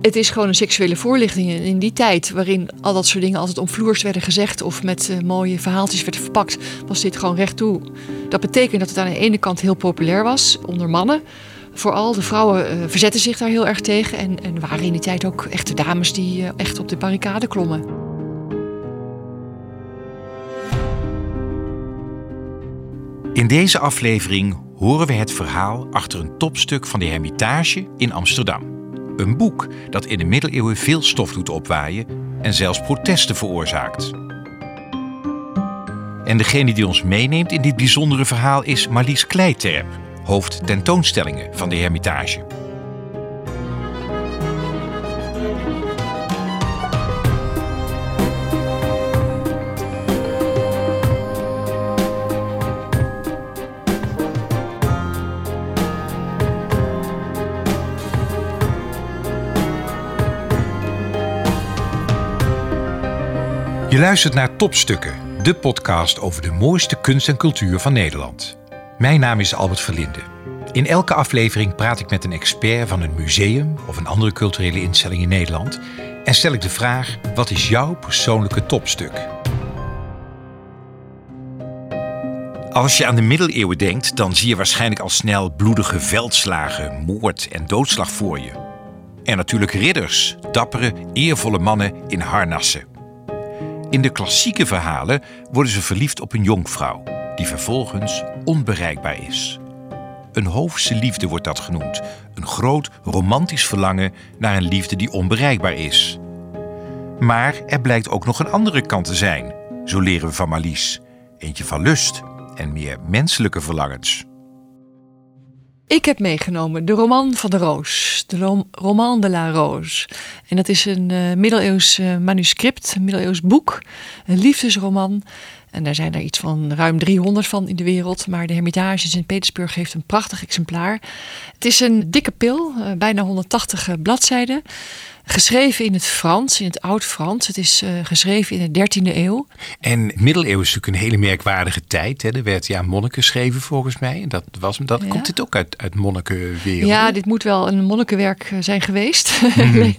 Het is gewoon een seksuele voorlichting in die tijd, waarin al dat soort dingen altijd omvloers werden gezegd of met uh, mooie verhaaltjes werden verpakt, was dit gewoon recht toe. Dat betekent dat het aan de ene kant heel populair was onder mannen. Vooral de vrouwen uh, verzetten zich daar heel erg tegen en, en waren in die tijd ook echte dames die uh, echt op de barricade klommen. In deze aflevering horen we het verhaal achter een topstuk van de Hermitage in Amsterdam. Een boek dat in de middeleeuwen veel stof doet opwaaien en zelfs protesten veroorzaakt. En degene die ons meeneemt in dit bijzondere verhaal is Marlies Kleiterp, hoofd tentoonstellingen van de Hermitage. Je luistert naar Topstukken, de podcast over de mooiste kunst en cultuur van Nederland. Mijn naam is Albert Verlinde. In elke aflevering praat ik met een expert van een museum of een andere culturele instelling in Nederland en stel ik de vraag: wat is jouw persoonlijke topstuk? Als je aan de middeleeuwen denkt, dan zie je waarschijnlijk al snel bloedige veldslagen, moord en doodslag voor je. En natuurlijk ridders, dappere, eervolle mannen in harnassen. In de klassieke verhalen worden ze verliefd op een jonkvrouw, die vervolgens onbereikbaar is. Een hoofdse liefde wordt dat genoemd. Een groot romantisch verlangen naar een liefde die onbereikbaar is. Maar er blijkt ook nog een andere kant te zijn, zo leren we van Marlies. Eentje van lust en meer menselijke verlangens. Ik heb meegenomen de roman van de Roos, de Roman de la Rose. En dat is een uh, middeleeuws uh, manuscript, een middeleeuws boek, een liefdesroman. En daar zijn er iets van ruim 300 van in de wereld. Maar de Hermitage in Sint-Petersburg heeft een prachtig exemplaar. Het is een dikke pil, uh, bijna 180 bladzijden. Geschreven in het Frans, in het Oud-Frans. Het is uh, geschreven in de 13e eeuw. En middeleeuwen is natuurlijk een hele merkwaardige tijd. Hè? Er werd ja, monniken geschreven volgens mij. En dat was, dat, ja. komt dit ook uit, uit monnikenwereld? Ja, dit moet wel een monnikenwerk zijn geweest. Mm.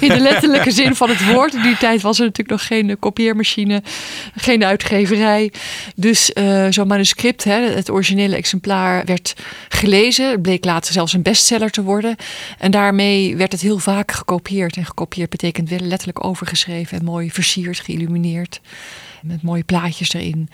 in de letterlijke zin van het woord. In die tijd was er natuurlijk nog geen kopieermachine, geen uitgeverij. Dus uh, zo'n manuscript, hè, het originele exemplaar, werd gelezen. Het bleek later zelfs een bestseller te worden. En daarmee werd het heel vaak gekopieerd. En gekopieerd betekent letterlijk overgeschreven en mooi versierd, geïllumineerd. Met mooie plaatjes erin.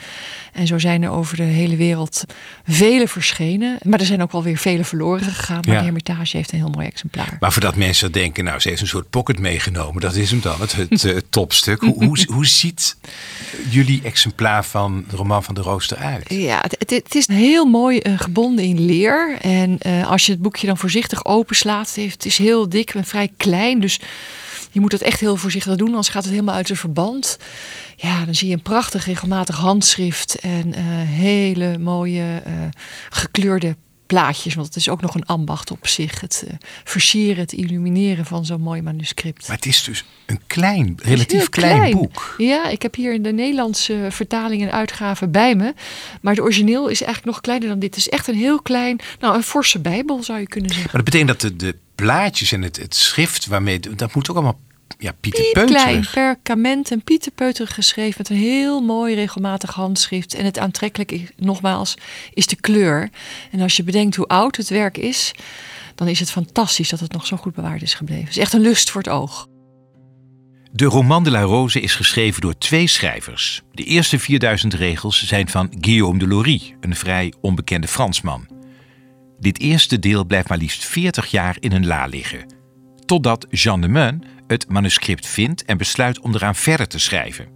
En zo zijn er over de hele wereld vele verschenen. Maar er zijn ook wel weer vele verloren gegaan. Maar de Hermitage heeft een heel mooi exemplaar. Maar voordat mensen denken, nou, ze heeft een soort pocket meegenomen. Dat is hem dan, het, het uh, topstuk. Hoe, hoe, hoe, ziet jullie exemplaar van de roman van de Rooster uit? Ja, het, het is heel mooi uh, gebonden in leer. En uh, als je het boekje dan voorzichtig openslaat, het is heel dik en vrij klein. Dus je moet het echt heel voorzichtig doen, anders gaat het helemaal uit zijn verband. Ja, dan zie je een prachtig regelmatig handschrift en uh, hele mooie uh, gekleurde plaatjes. Want het is ook nog een ambacht op zich. Het uh, versieren, het illumineren van zo'n mooi manuscript. Maar het is dus een klein, relatief klein, klein, boek. Ja, ik heb hier in de Nederlandse vertaling en uitgave bij me. Maar het origineel is eigenlijk nog kleiner dan dit. Het is echt een heel klein, nou een forse bijbel zou je kunnen zeggen. Maar dat betekent dat de, de plaatjes en het, het schrift waarmee, dat moet ook allemaal ja, klein perkament en pieterpeuterig geschreven met een heel mooi regelmatig handschrift. En het aantrekkelijk, nogmaals, is de kleur. En als je bedenkt hoe oud het werk is, dan is het fantastisch dat het nog zo goed bewaard is gebleven. Het is echt een lust voor het oog. De Roman de la Rose is geschreven door twee schrijvers. De eerste 4000 regels zijn van Guillaume de Lory, een vrij onbekende Fransman. Dit eerste deel blijft maar liefst 40 jaar in een la liggen. Totdat Jean de Meun het manuscript vindt en besluit om eraan verder te schrijven.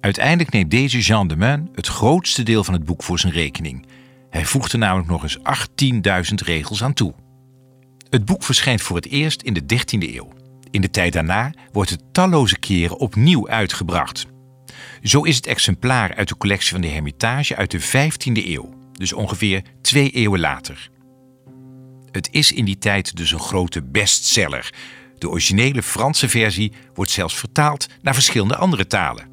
Uiteindelijk neemt deze Jean de Meun het grootste deel van het boek voor zijn rekening. Hij voegt er namelijk nog eens 18.000 regels aan toe. Het boek verschijnt voor het eerst in de 13e eeuw. In de tijd daarna wordt het talloze keren opnieuw uitgebracht. Zo is het exemplaar uit de collectie van de Hermitage uit de 15e eeuw, dus ongeveer twee eeuwen later. Het is in die tijd dus een grote bestseller, de originele Franse versie wordt zelfs vertaald naar verschillende andere talen.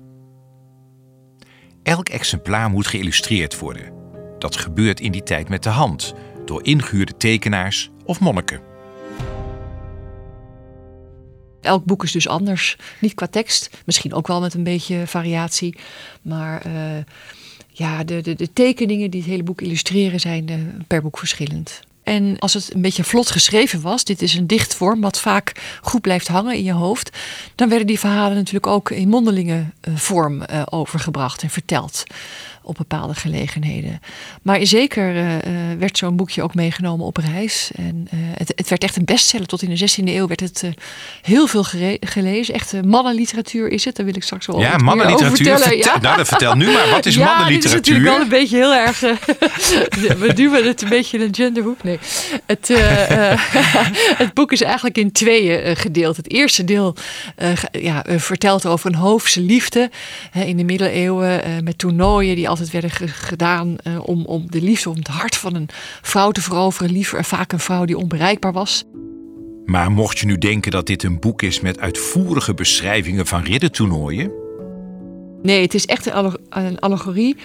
Elk exemplaar moet geïllustreerd worden. Dat gebeurt in die tijd met de hand, door ingehuurde tekenaars of monniken. Elk boek is dus anders. Niet qua tekst, misschien ook wel met een beetje variatie. Maar uh, ja, de, de, de, tekeningen die het hele boek illustreren zijn uh, per boek verschillend. En als het een beetje vlot geschreven was, dit is een dichtvorm wat vaak goed blijft hangen in je hoofd, dan werden die verhalen natuurlijk ook in mondelinge uh, vorm overgebracht en verteld op bepaalde gelegenheden. Maar zeker uh, werd zo'n boekje ook meegenomen op reis. En uh, het, het, werd echt een bestseller. Tot in de 16e eeuw werd het heel veel gelezen. Echt mannenliteratuur is het. Daar wil ik straks wel ja, mannenliteratuur. vertellen. Ja. Nou, vertel nu maar. Wat is ja, mannenliteratuur? Het is natuurlijk wel een beetje heel erg... we duwen het een beetje in een genderhoek. Nee. Het, het boek is eigenlijk in tweeën gedeeld. Het eerste deel ja, vertelt over een hoofdse liefde. in de middeleeuwen met toernooien die altijd werden gedaan om, om de liefde, om het hart van een vrouw te veroveren. Liever vaak een vrouw die onbereikbaar was. Maar mocht je nu denken dat dit een boek is met uitvoerige beschrijvingen van riddertoernooien? Nee, het is echt een allegorie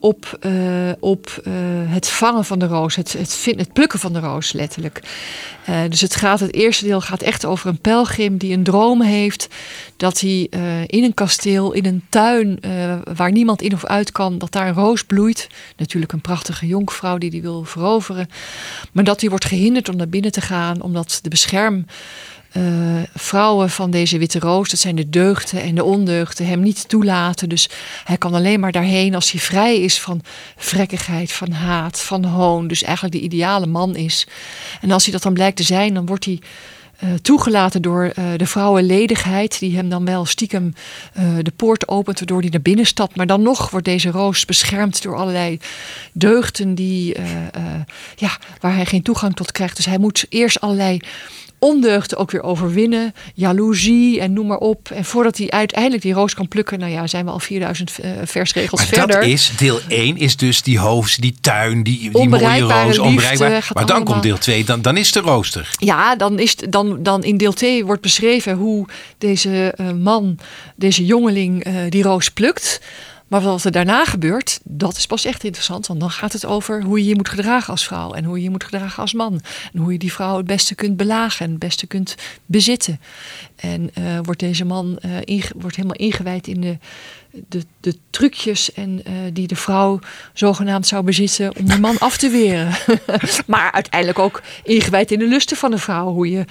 op, uh, op uh, het vangen van de roos, het, het, het plukken van de roos letterlijk. Uh, dus het, gaat, het eerste deel gaat echt over een pelgrim die een droom heeft dat hij in een kasteel, in een tuin waar niemand in of uit kan, dat daar een roos bloeit. Natuurlijk een prachtige jonkvrouw die die wil veroveren. Maar dat hij wordt gehinderd om naar binnen te gaan, omdat de bescherm uh, vrouwen van deze witte roos, dat zijn de deugden en de ondeugden, hem niet toelaten. Dus hij kan alleen maar daarheen als hij vrij is van vrekkigheid, van haat, van hoon. Dus eigenlijk de ideale man is. En als hij dat dan blijkt te zijn, dan wordt hij uh, toegelaten door uh, de vrouwenledigheid, die hem dan wel stiekem de poort opent, waardoor hij naar binnen stapt. Maar dan nog wordt deze roos beschermd door allerlei deugden die, ja, waar hij geen toegang tot krijgt. Dus hij moet eerst allerlei ondeugden ook weer overwinnen. Jaloezie en noem maar op. En voordat hij uiteindelijk die roos kan plukken, nou ja, zijn we al 4000 uh, versregels maar verder. Dat is deel 1 is dus die hoofd, die tuin, die, die mooie roos, onbereikbaar. Maar dan allemaal... komt deel 2, dan, dan is de rooster. Ja, dan, is, dan, dan in deel 2 wordt beschreven hoe deze uh, man, deze jongeling, uh, die roos plukt. Maar wat er daarna gebeurt, dat is pas echt interessant. Want dan gaat het over hoe je je moet gedragen als vrouw. En hoe je je moet gedragen als man. En hoe je die vrouw het beste kunt belagen. En het beste kunt bezitten. En uh, wordt deze man uh, wordt helemaal ingewijd in de, de, de trucjes en, uh, die de vrouw zogenaamd zou bezitten om die man af te weren. maar uiteindelijk ook ingewijd in de lusten van de vrouw. Hoe je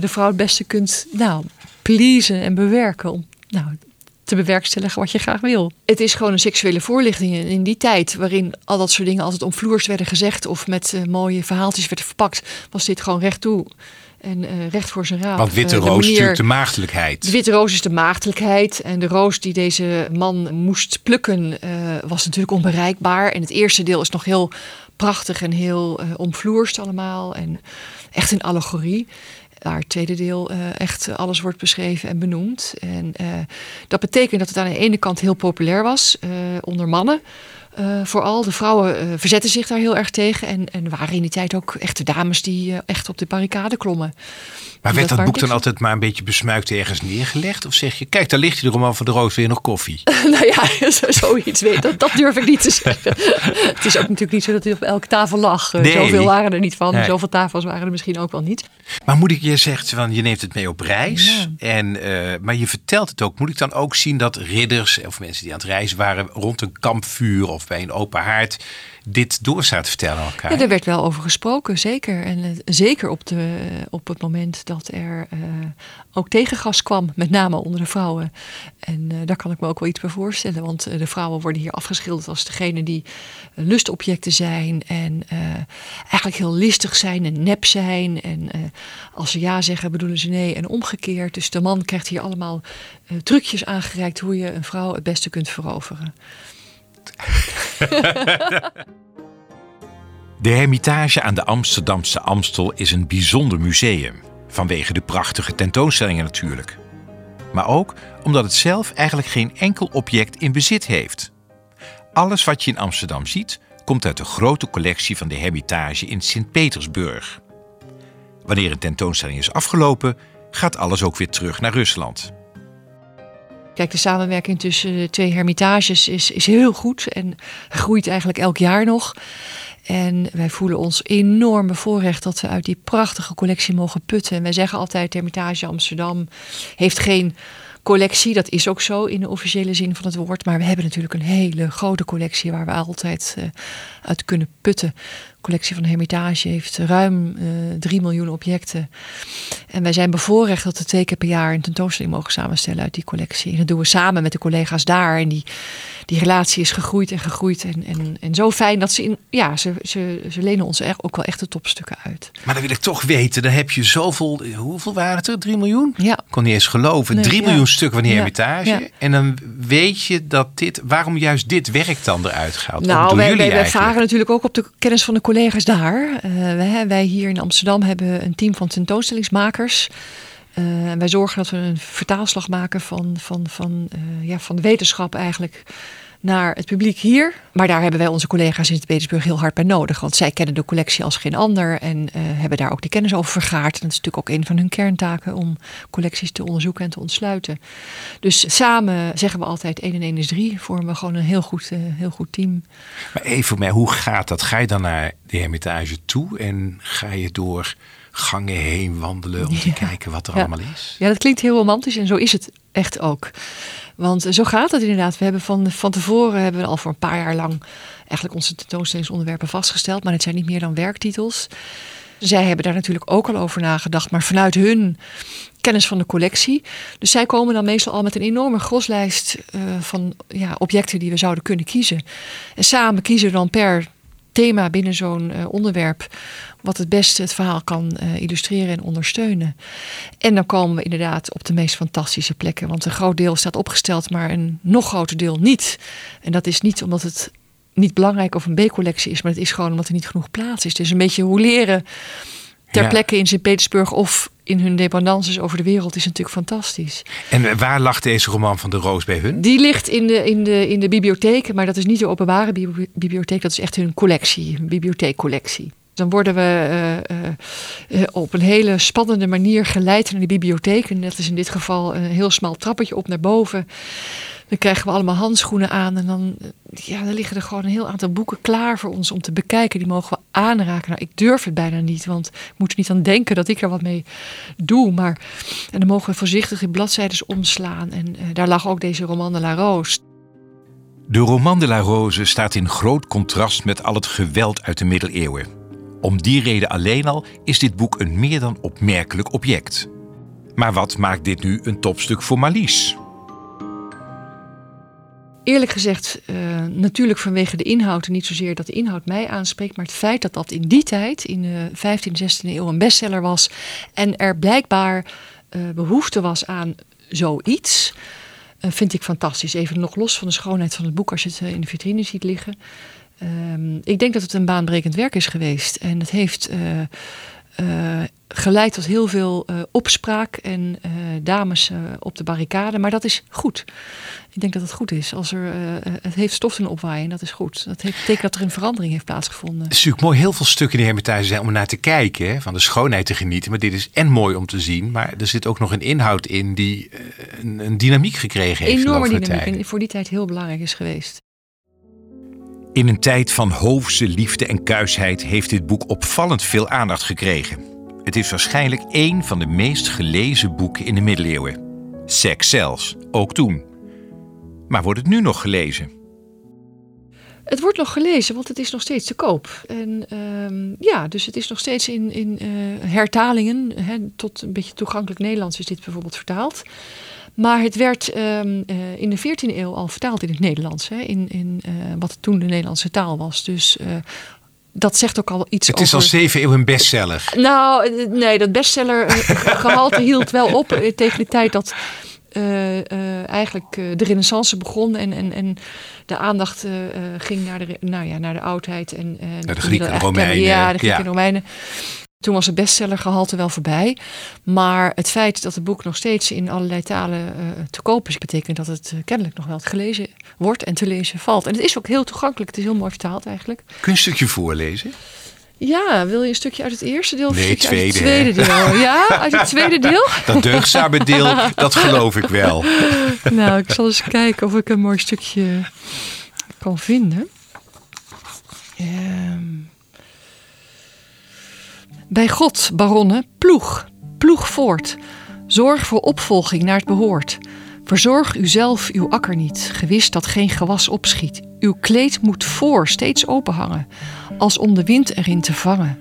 de vrouw het beste kunt nou, pleasen en bewerken. Om nou, te bewerkstelligen wat je graag wil. Het is gewoon een seksuele voorlichting. in die tijd, waarin al dat soort dingen altijd omvloers werden gezegd of met uh, mooie verhaaltjes werden verpakt, was dit gewoon recht toe. En uh, recht voor zijn raad. Want witte uh, roos is natuurlijk de maagdelijkheid. De witte roos is de maagdelijkheid. En de roos die deze man moest plukken was natuurlijk onbereikbaar. En het eerste deel is nog heel prachtig en heel omvloerst allemaal. En echt een allegorie het tweede deel uh, echt alles wordt beschreven en benoemd. En uh, dat betekent dat het aan de ene kant heel populair was uh, onder mannen. Vooral de vrouwen verzetten zich daar heel erg tegen. En, en waren in die tijd ook echte dames die echt op de barricade klommen. Maar werd dat, boek dan altijd maar een beetje besmuikt ergens neergelegd? Of zeg je, kijk, daar ligt hij de roman van de Roos weer nog koffie? nou ja, zoiets. Weet, dat, dat durf ik niet te zeggen. het is ook natuurlijk niet zo dat hij op elke tafel lag. Nee. Zoveel waren er niet van. Nee. Zoveel tafels waren er misschien ook wel niet. Maar moet ik, je zegt van, je neemt het mee op reis. Ja. En, uh, maar je vertelt het ook. Moet ik dan ook zien dat ridders of mensen die aan het reizen waren rond een kampvuur of bij een open haard dit door staat vertellen elkaar. Ja, er werd wel over gesproken, zeker. En uh, zeker op, de, op het moment dat er uh, ook tegengas kwam, met name onder de vrouwen. En uh, daar kan ik me ook wel iets bij voorstellen, want de vrouwen worden hier afgeschilderd als degene die lustobjecten zijn en eigenlijk heel listig zijn en nep zijn. En als ze ja zeggen, bedoelen ze nee en omgekeerd. Dus de man krijgt hier allemaal trucjes aangereikt hoe je een vrouw het beste kunt veroveren. De Hermitage aan de Amsterdamse Amstel is een bijzonder museum. Vanwege de prachtige tentoonstellingen natuurlijk. Maar ook omdat het zelf eigenlijk geen enkel object in bezit heeft. Alles wat je in Amsterdam ziet, komt uit de grote collectie van de Hermitage in Sint-Petersburg. Wanneer een tentoonstelling is afgelopen, gaat alles ook weer terug naar Rusland. Kijk, de samenwerking tussen twee hermitages is, is heel goed en groeit eigenlijk elk jaar nog. En wij voelen ons enorm bevoorrecht dat we uit die prachtige collectie mogen putten. En wij zeggen altijd, Hermitage Amsterdam heeft geen collectie. Dat is ook zo in de officiële zin van het woord. Maar we hebben natuurlijk een hele grote collectie waar we altijd uh, uit kunnen putten collectie van Hermitage heeft ruim uh, eh, 3 miljoen objecten. En wij zijn bevoorrecht dat we twee keer per jaar een tentoonstelling mogen samenstellen uit die collectie. En dat doen we samen met de collega's daar. En die, die relatie is gegroeid en gegroeid. En, en, en zo fijn dat ze in. Ja, ze, ze, ze lenen ons echt ook wel echt de topstukken uit. Maar dan wil ik toch weten, dan heb je zoveel. Hoeveel waren het er? 3 miljoen? Ja. Ik kon niet eens geloven. 3 miljoen stukken van die Hermitage. En dan weet je dat dit. Waarom juist dit werk dan eruit gaat? Nou, wij, wij, wij varen natuurlijk ook op de kennis van de collega's collega's daar. Uh, wij, wij, hier in Amsterdam hebben een team van tentoonstellingsmakers. Uh, wij zorgen dat we een vertaalslag maken van, van, van, uh, ja, van de wetenschap eigenlijk naar het publiek hier. Maar daar hebben wij onze collega's in het Petersburg heel hard bij nodig. Want zij kennen de collectie als geen ander en uh, hebben daar ook de kennis over vergaard. En dat is natuurlijk ook een van hun kerntaken om collecties te onderzoeken en te ontsluiten. Dus samen zeggen we altijd 1 en 1 is 3. Vormen we gewoon een heel goed, uh, heel goed team. Maar even voor hoe gaat dat? Ga je dan naar de Hermitage toe en ga je door gangen heen wandelen om te kijken wat er ja. allemaal is? Ja, dat klinkt heel romantisch en zo is het echt ook. Want zo gaat het inderdaad. We hebben van, van tevoren hebben we al voor een paar jaar lang eigenlijk onze tentoonstellingsonderwerpen vastgesteld. Maar het zijn niet meer dan werktitels. Zij hebben daar natuurlijk ook al over nagedacht, maar vanuit hun kennis van de collectie. Dus zij komen dan meestal al met een enorme groslijst uh, van ja, objecten die we zouden kunnen kiezen. En samen kiezen we dan per thema binnen zo'n uh, onderwerp wat het beste het verhaal kan uh, illustreren en ondersteunen. En dan komen we inderdaad op de meest fantastische plekken. Want een groot deel staat opgesteld, maar een nog groter deel niet. En dat is niet omdat het niet belangrijk of een B-collectie is, maar het is gewoon omdat er niet genoeg plaats is. Dus een beetje hoe leren ter ja. plekke in Sint-Petersburg of in hun dependances over de wereld is natuurlijk fantastisch. En waar lag deze roman van de Roos bij hun? Die ligt in de, in de, in de bibliotheek, maar dat is niet de openbare bibliotheek, dat is echt hun collectie, een bibliotheekcollectie. Dan worden we uh, uh, op een hele spannende manier geleid naar de bibliotheek. En dat is in dit geval een heel smal trappetje op naar boven. Dan krijgen we allemaal handschoenen aan. En dan, ja, dan liggen er gewoon een heel aantal boeken klaar voor ons om te bekijken. Die mogen we aanraken. Nou, ik durf het bijna niet, want ik moet er niet aan denken dat ik er wat mee doe. Maar en dan mogen we voorzichtig in bladzijden omslaan. En uh, daar lag ook deze roman de la Rose. De roman de la Rose staat in groot contrast met al het geweld uit de middeleeuwen. Om die reden alleen al is dit boek een meer dan opmerkelijk object. Maar wat maakt dit nu een topstuk voor Marlies? Eerlijk gezegd, uh, natuurlijk vanwege de inhoud en niet zozeer dat de inhoud mij aanspreekt, maar het feit dat dat in die tijd, in de 15e, 16e eeuw, een bestseller was en er blijkbaar uh, behoefte was aan zoiets, uh, vind ik fantastisch. Even nog los van de schoonheid van het boek als je het in de vitrine ziet liggen. Um, ik denk dat het een baanbrekend werk is geweest. En het heeft geleid tot heel veel uh, opspraak en dames op de barricade. Maar dat is goed. Ik denk dat het goed is. Als er, het heeft stof in opwaaien en dat is goed. Dat heeft, betekent dat er een verandering heeft plaatsgevonden. Het is natuurlijk mooi. Heel veel stukken in de Hermitage zijn om naar te kijken. Hè, van de schoonheid te genieten. Maar dit is en mooi om te zien. Maar er zit ook nog een inhoud in die een, een dynamiek gekregen heeft. Enorme dynamiek. En voor die tijd heel belangrijk is geweest. In een tijd van hoofdse liefde en kuisheid heeft dit boek opvallend veel aandacht gekregen. Het is waarschijnlijk één van de meest gelezen boeken in de middeleeuwen. Seks zelfs, ook toen. Maar wordt het nu nog gelezen? Het wordt nog gelezen, want het is nog steeds te koop. En uh, ja, dus het is nog steeds in, in uh, hertalingen. Hè, tot een beetje toegankelijk Nederlands is dit bijvoorbeeld vertaald. Maar het werd um, uh, in de 14e eeuw al vertaald in het Nederlands. Hè, in in uh, wat toen de Nederlandse taal was. Dus uh, dat zegt ook al iets Het is over... al zeven eeuwen een bestseller. Nou, nee, dat bestsellergehalte hield wel op tegen de tijd dat... eigenlijk de renaissance begon en, en, en de aandacht ging naar de, nou ja, naar de oudheid. En, naar de Grieken en Romeinen. Ja, de Grieken en. Romeinen. Toen was het bestsellergehalte wel voorbij. Maar het feit dat het boek nog steeds in allerlei talen uh, te koop is, betekent dat het uh, kennelijk nog wel gelezen wordt en te lezen valt. En het is ook heel toegankelijk. Het is heel mooi vertaald eigenlijk. Kun je een stukje voorlezen? Ja, wil je een stukje uit het eerste deel? Nee, tweede, uit het tweede deel. Ja, uit het tweede deel? Dat deugdzame deel, dat geloof ik wel. Nou, ik zal eens kijken of ik een mooi stukje kan vinden. Um, Bij God, baronnen, ploeg, ploeg voort. Zorg voor opvolging naar het behoort. Verzorg uzelf uw akker niet, gewis dat geen gewas opschiet. Uw kleed moet voor steeds openhangen, als om de wind erin te vangen.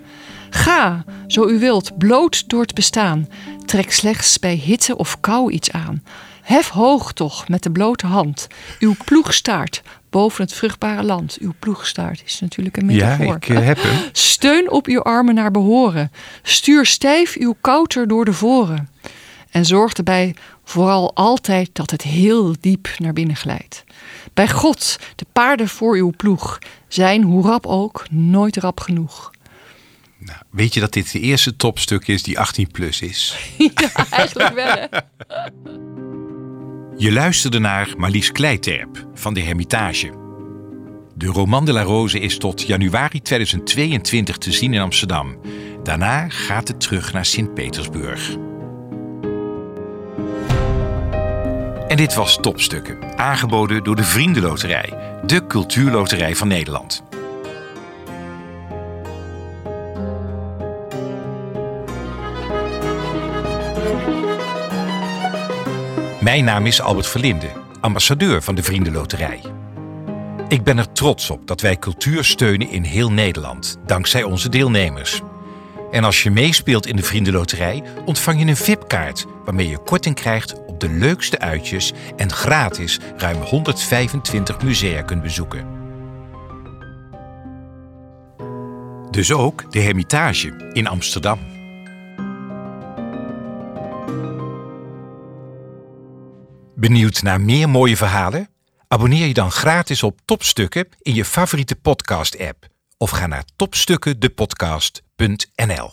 Ga, zo u wilt, bloot door het bestaan. Trek slechts bij hitte of kou iets aan. Hef hoog toch met de blote hand uw ploegstaart boven het vruchtbare land. Uw ploegstaart is natuurlijk een metafoor. Ja, ik uh, heb hem. Steun op uw armen naar behoren. Stuur stijf uw kouter door de voren. En zorg erbij vooral altijd dat het heel diep naar binnen glijdt. Bij God, de paarden voor uw ploeg, zijn, hoe rap ook, nooit rap genoeg. Nou, weet je dat dit de eerste topstuk is die 18 plus is? ja, eigenlijk wel hè. Je luisterde naar Marlies Kleiterp van de Hermitage. De Roman de la Rose is tot januari 2022 te zien in Amsterdam. Daarna gaat het terug naar Sint-Petersburg. En dit was Topstukken, aangeboden door de Vriendenloterij, de cultuurloterij van Nederland. Mijn naam is Albert Verlinde, ambassadeur van de Vriendenloterij. Ik ben er trots op dat wij cultuur steunen in heel Nederland, dankzij onze deelnemers. En als je meespeelt in de Vriendenloterij, ontvang je een VIP-kaart waarmee je korting krijgt op de leukste uitjes en gratis ruim 125 musea kunt bezoeken. Dus ook de Hermitage in Amsterdam. Benieuwd naar meer mooie verhalen? Abonneer je dan gratis op Topstukken in je favoriete podcast-app of ga naar topstukkendepodcast.nl.